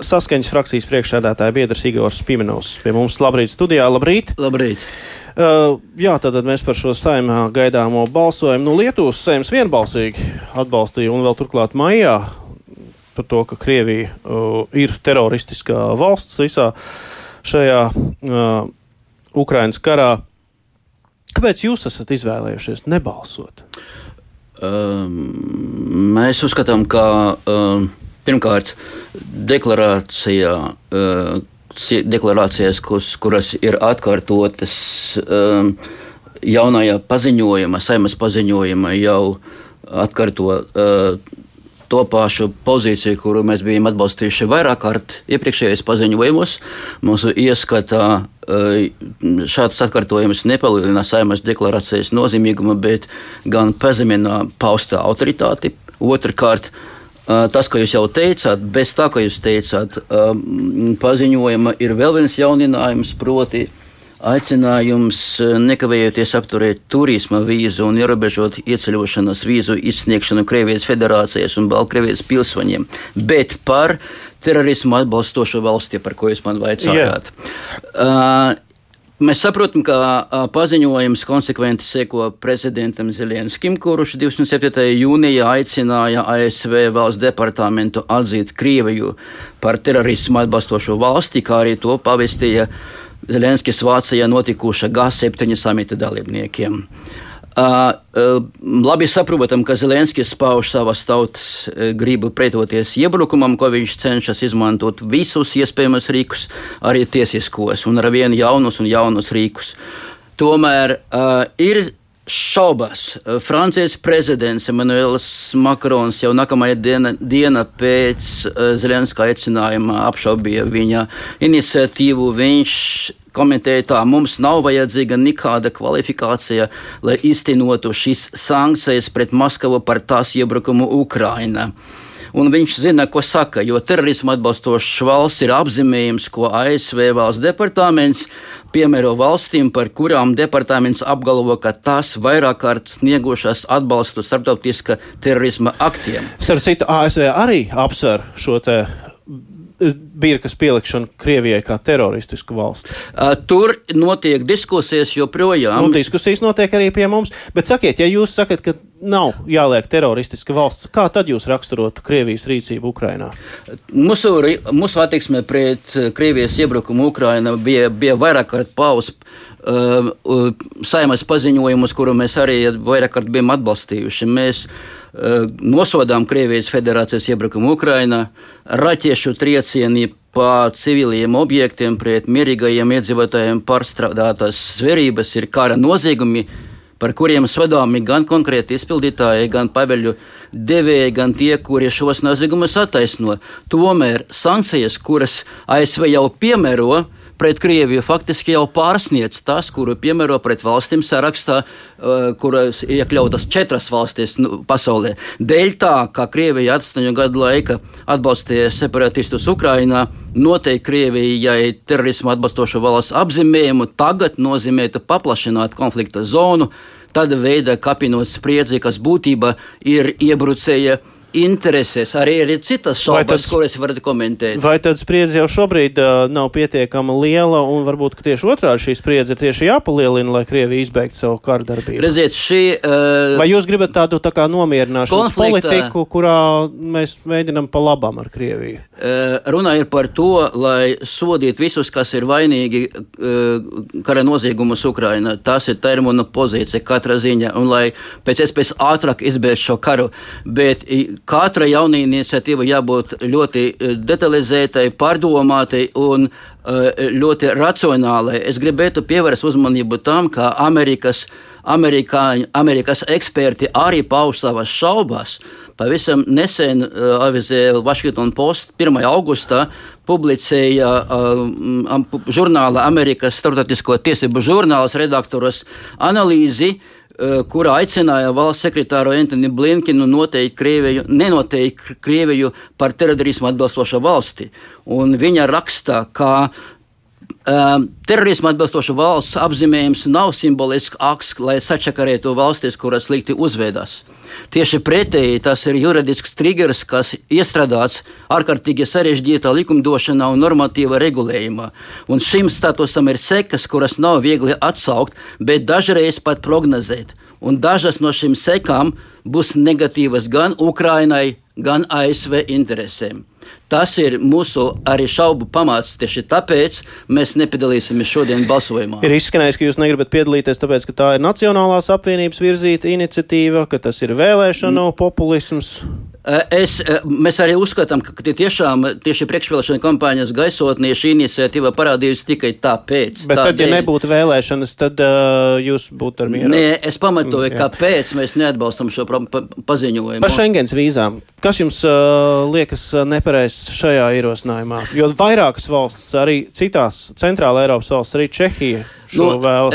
Saskaņas frakcijas priekšsēdētāja biedrs Igors Pimenovs pie mums labrīt studijā. Labrīt! Labrīt! Uh, jā, tātad mēs par šo saimā gaidāmo balsojumu. Nu, Lietuvas saimas vienbalsīgi atbalstīja un vēl turklāt maijā par to, ka Krievija uh, ir teroristiskā valsts visā šajā uh, Ukrainas karā. Kāpēc jūs esat izvēlējušies nebalsot? Um, mēs uzskatām, ka um, pirmkārt deklarācijā. Uh, deklarācijas, kuras ir atkārtotas um, jaunajā paziņojumā, saimas paziņojumā, jau atkārto uh, to pašu pozīciju, kuru mēs bijām atbalstījuši vairāk kārt iepriekšējos paziņojumos. Mūsu ieskatā eh, šāds atkārtojums nepalielina saimas deklarācijas nozīmīgumu, bet gan pazemina paustā autoritāti. Otrakārt, eh, Tas, ko jūs jau teicāt, bez tā, ko jūs teicāt, paziņojuma ir vēl viens jauninājums, proti, Aicinājums eh, nekavējoties apturēt turisma vīzu un ierobežot ieceļošanas vīzu izsniegšanu Krievijas federācijas un Baltkrievijas pilsoņiem, bet par terorismu atbalstošo valsti, par ko jūs man vaicājāt. Yeah. Uh, Mēs saprotam, ka paziņojums konsekventi seko prezidentam Zelenskim, kurš 27. jūnijā aicināja ASV valsts departamentu atzīt Krieviju par terorismu atbalstošo valsti, kā arī to pavestīja Zelenskis Vācijā notikuša G7 samita dalībniekiem. Uh, uh, labi saprotam, ka Zelenskis pauž savas tautas gribu pretoties iebrukumam, ko viņš cenšas izmantot visus iespējamos rīkus, arī tiesiskos, un ar vien jaunus un jaunus rīkus. Tomēr uh, ir šaubas. Francijas prezidents Emmanuels Makrons jau nākamajā diena, diena pēc Zelenska aicinājuma apšaubīja viņa iniciatīvu. Viņš komentēja tā, mums nav vajadzīga nekāda kvalifikācija, lai iztenotu šīs sankcijas pret Maskavu par tās iebrukumu Ukrainā. Un viņš zina, ko saka, jo terorismu atbalstošs valsts ir apzīmējums, ko ASV valsts departaments piemēro valstīm, par kurām departaments apgalvo, ka tās vairāk kārt sniegušas atbalstu starptautiska terorisma aktiem. Starp citu, ASV arī apsver šo te birkas pielikšanu Krievijai kā teroristisku valsti. Tur notiek diskusijas joprojām. Nu, diskusijas notiek arī pie mums. Bet sakiet, ja jūs sakat, ka nav jāliek teroristiska valsts, kā tad jūs raksturotu Krievijas rīcību Ukrainā? Mūsu, mūsu attieksme pret Krievijas iebrukumu Ukrainā bija, bija vairāk kārt pausta. Uh, uh, saimas paziņojumus, kuru mēs arī vairāk kārt bijām atbalstījuši. Mēs uh, nosodām Krievijas federācijas iebrukumu Ukrainā, raķešu triecieni pa civiliem objektiem pret mierīgajiem iedzīvotājiem pārstrādātas zverības ir kara noziegumi, par kuriem sodāmi gan konkrēti izpildītāji, gan pabeļu devēji, gan tie, kuri šos noziegumus attaisno. Tomēr sankcijas, kuras ASV jau piemēro, pret Krieviju faktiski jau pārsniedz tas, kuru piemēro pret valstīm sarakstā, uh, kuras iekļautas četras valstis nu, pasaulē. Dēļ tā, ka Krievija astoņu gadu laika atbalstīja separatistus Ukrainā, noteikti Krievijai terorismu atbalstošu valsts apzīmējumu tagad nozīmētu paplašināt konflikta zonu, tāda veida kapinot spriedzi, kas būtībā ir iebrucēja interesēs. Arī ir citas šaubas, kuras varat komentēt. Vai tad spriedze jau šobrīd uh, nav pietiekama liela, un varbūt tieši otrādi šī spriedze tieši jāpalielina, lai Krievija izbeigtu savu kārdarbību? Redziet, šī. Uh, Vai jūs gribat tādu tā kā nomierināšanas konflikta, politiku, kurā mēs mēģinam pa labam ar Krieviju? Uh, runa ir par to, lai sodītu visus, kas ir vainīgi uh, kara noziegumus Ukrainā. Tas ir termina pozīcija katra ziņa, un lai pēc iespējas ātrāk izbeigtu šo karu. Bet katra jauna iniciatīva jābūt ļoti e, detalizētai, pārdomātai un e, ļoti racionālai. Es gribētu pievērst uzmanību tam, ka Amerikas, Amerikāņu, Amerikas eksperti arī pauž savas šaubas. Pavisam nesen uh, avizē Washington Post 1. augustā publicēja uh, žurnāla Amerikas Startautisko tiesību žurnāls redaktors analīzi, uh, Eh, kurā aicināja valsts sekretāru Antoni Blinkinu noteikt Krieviju, nenoteikt Krieviju par terorismu atbalstošo valsti. Un viņa raksta, ka Um, terorismu atbilstoša valsts apzīmējums nav simbolisks akts, lai sačakarētu valstis, kuras slikti uzvedas. Tieši pretēji tas ir juridisks triggers, kas iestrādāts ārkārtīgi sarežģītā likumdošanā un normatīva regulējumā. Un šim statusam ir sekas, kuras nav viegli atsaukt, bet dažreiz pat prognozēt. Un dažas no šīm sekām būs negatīvas gan Ukrainai, gan ASV interesēm. Tas ir mūsu arī šaubu pamats. Tieši tāpēc mēs nepiedalīsimies šodien balsojumā. Ir izskanējis, ka jūs negribat piedalīties, tāpēc, ka tā ir Nacionālās apvienības virzīta iniciatīva, ka tas ir vēlēšanu mm. populisms. Es, mēs arī uzskatām, ka tiešām tieši priekšvēlēšana kampaņas gaisotnē šī iniciatīva parādījusi tikai tāpēc. Bet tad, ja nebūtu vēlēšanas, tad uh, jūs būtu ar mieru. Nē, es pamatoju, mm, kāpēc mēs neatbalstam šo paziņojumu. Par Schengens vīzām. Kas jums uh, liekas nepareizs šajā ierosinājumā? Jo vairākas valsts, arī citās centrāla Eiropas valsts, arī Čehija Nu,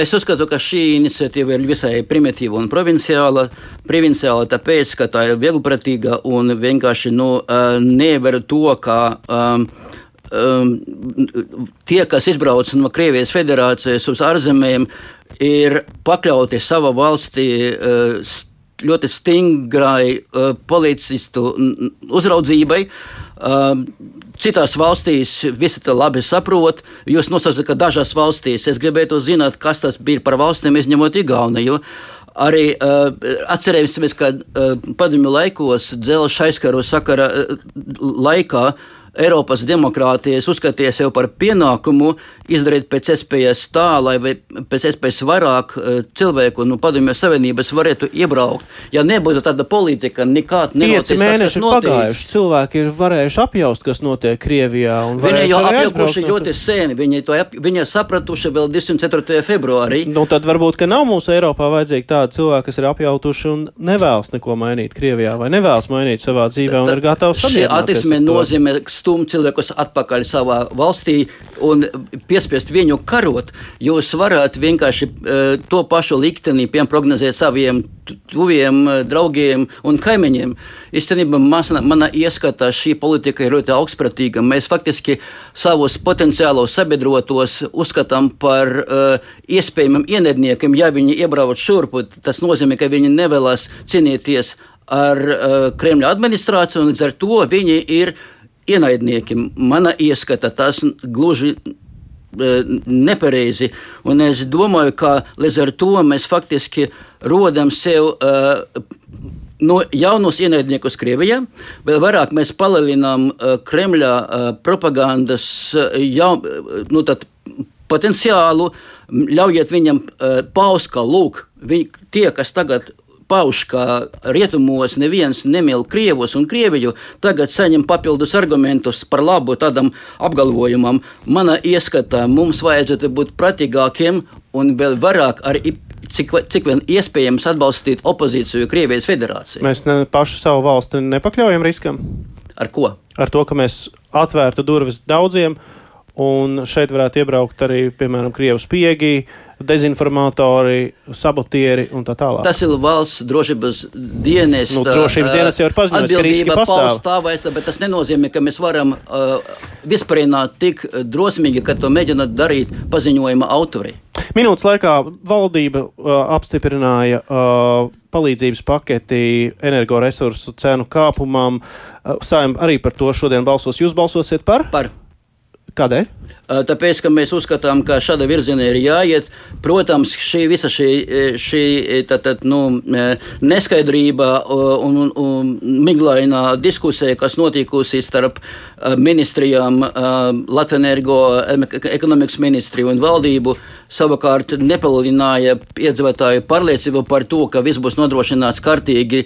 es uzskatu, ka šī iniciatīva ir visai primitīva un provinciāla. Provinciāla tāpēc, ka tā ir vieglprātīga un vienkārši nu, nevar to, ka. Um, um, tie, kas izbrauc no Krievijas federācijas uz ārzemēm, ir pakļauti savā valstī uh, ļoti stingrai uh, policistu uzraudzībai. Uh, Citās valstīs visi to labi saprot. Jūs nosaucat, ka dažās valstīs es gribētu zināt, kas tas bija par valstīm, izņemot Igauniju. Arī uh, atcerēsimies, ka uh, padomju laikos dzelzceļa aizkaru sakara uh, laikā Eiropas demokrātijas uzskatīja sev par pienākumu izdarīt pēc iespējas tā, lai pēc iespējas vairāk eh, cilvēku no nu, Padomju Savienības varētu iebraukt. Ja nebūtu tāda politika, nekāda nenotiks. Pieci mēneši pagājuši, cilvēki ir varējuši apjaust, kas notiek Krievijā. Viņi jau apjaukuši ļoti seni, viņi to ap, viņi ir sapratuši vēl 204. februārī. Nu, tad varbūt, ka nav mūsu Eiropā vajadzīgi tādi cilvēki, kas ir apjautuši un nevēlas neko mainīt Krievijā vai nevēlas mainīt savā dzīvē un ir gatavi sabiedrībai. Šī attieksme nozīmē stumt cilvēkus atpakaļ savā valstī un piespiest viņu karot. Jūs varat vienkārši uh, to pašu likteni prognozēt saviem tuviem uh, draugiem un kaimiņiem. Īstenībā mana ieskatā šī politika ir ļoti augstpratīga. Mēs faktiski savus potenciālos sabiedrotos uzskatām par uh, iespējamiem ienaidniekiem, ja viņi iebrauc šurpu. Tas nozīmē, ka viņi nevēlas cīnīties ar uh, Kremļa administrāciju, un līdz ar to viņi ir ienaidnieki. Mana ieskata tas gluži e, nepareizi. Un es domāju, ka līdz ar to mēs faktiski rodam sev uh, no jaunus ienaidniekus Krievijā. Vēl vairāk mēs palielinām uh, Kremļa uh, propagandas jau, nu, potenciālu, ļaujiet viņam uh, paust, ka lūk, viņi, tie, kas tagad pauž, ka rietumos neviens nemīl Krievus un Krieviju, tagad saņem papildus argumentus par labu tādam apgalvojumam. Mana ieskatā mums vajadzētu būt pratīgākiem un vēl vairāk arī cik, cik vien iespējams atbalstīt opozīciju Krievijas federācijai. Mēs ne, paši savu valsti nepakļaujam riskam. Ar ko? Ar to, ka mēs atvērtu durvis daudziem, un šeit varētu iebraukt arī, piemēram, Krievijas spiegi, uh, dezinformatori, sabotieri un tā tālāk. Tas ir valsts drošības dienas. Nu, drošības dienas jau ir paziņojis, ka riski pastāv. Stāvēs, bet tas nenozīmē, ka mēs varam uh, vispārināt tik drosmīgi, ka to mēģināt darīt paziņojuma autori. Minūtes laikā valdība uh, apstiprināja uh, palīdzības paketi energoresursu cenu kāpumam. Uh, Sājam arī par to šodien balsos. Jūs balsosiet par? Par. Kādēļ? Tāpēc, ka mēs uzskatām, ka šāda virzienā ir jāiet. Protams, šī visa šī, šī tātad, nu, neskaidrība un, un, un miglainā diskusija, kas notikusi starp ministrijām, Latvijas energo, ekonomikas ministriju un valdību, savukārt nepalielināja iedzīvotāju pārliecību par to, ka viss būs nodrošināts kārtīgi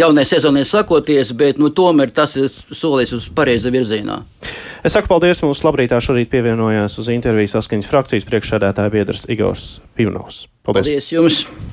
jaunai sezonai sakoties, bet nu, tomēr tas ir solis uz pareiza virzienā. Es saku paldies mūsu labrītā. Šorīt pievienojās uz interviju saskaņas frakcijas priekšsēdētāja biedrs Igors Pivnovs. Paldies! paldies jums!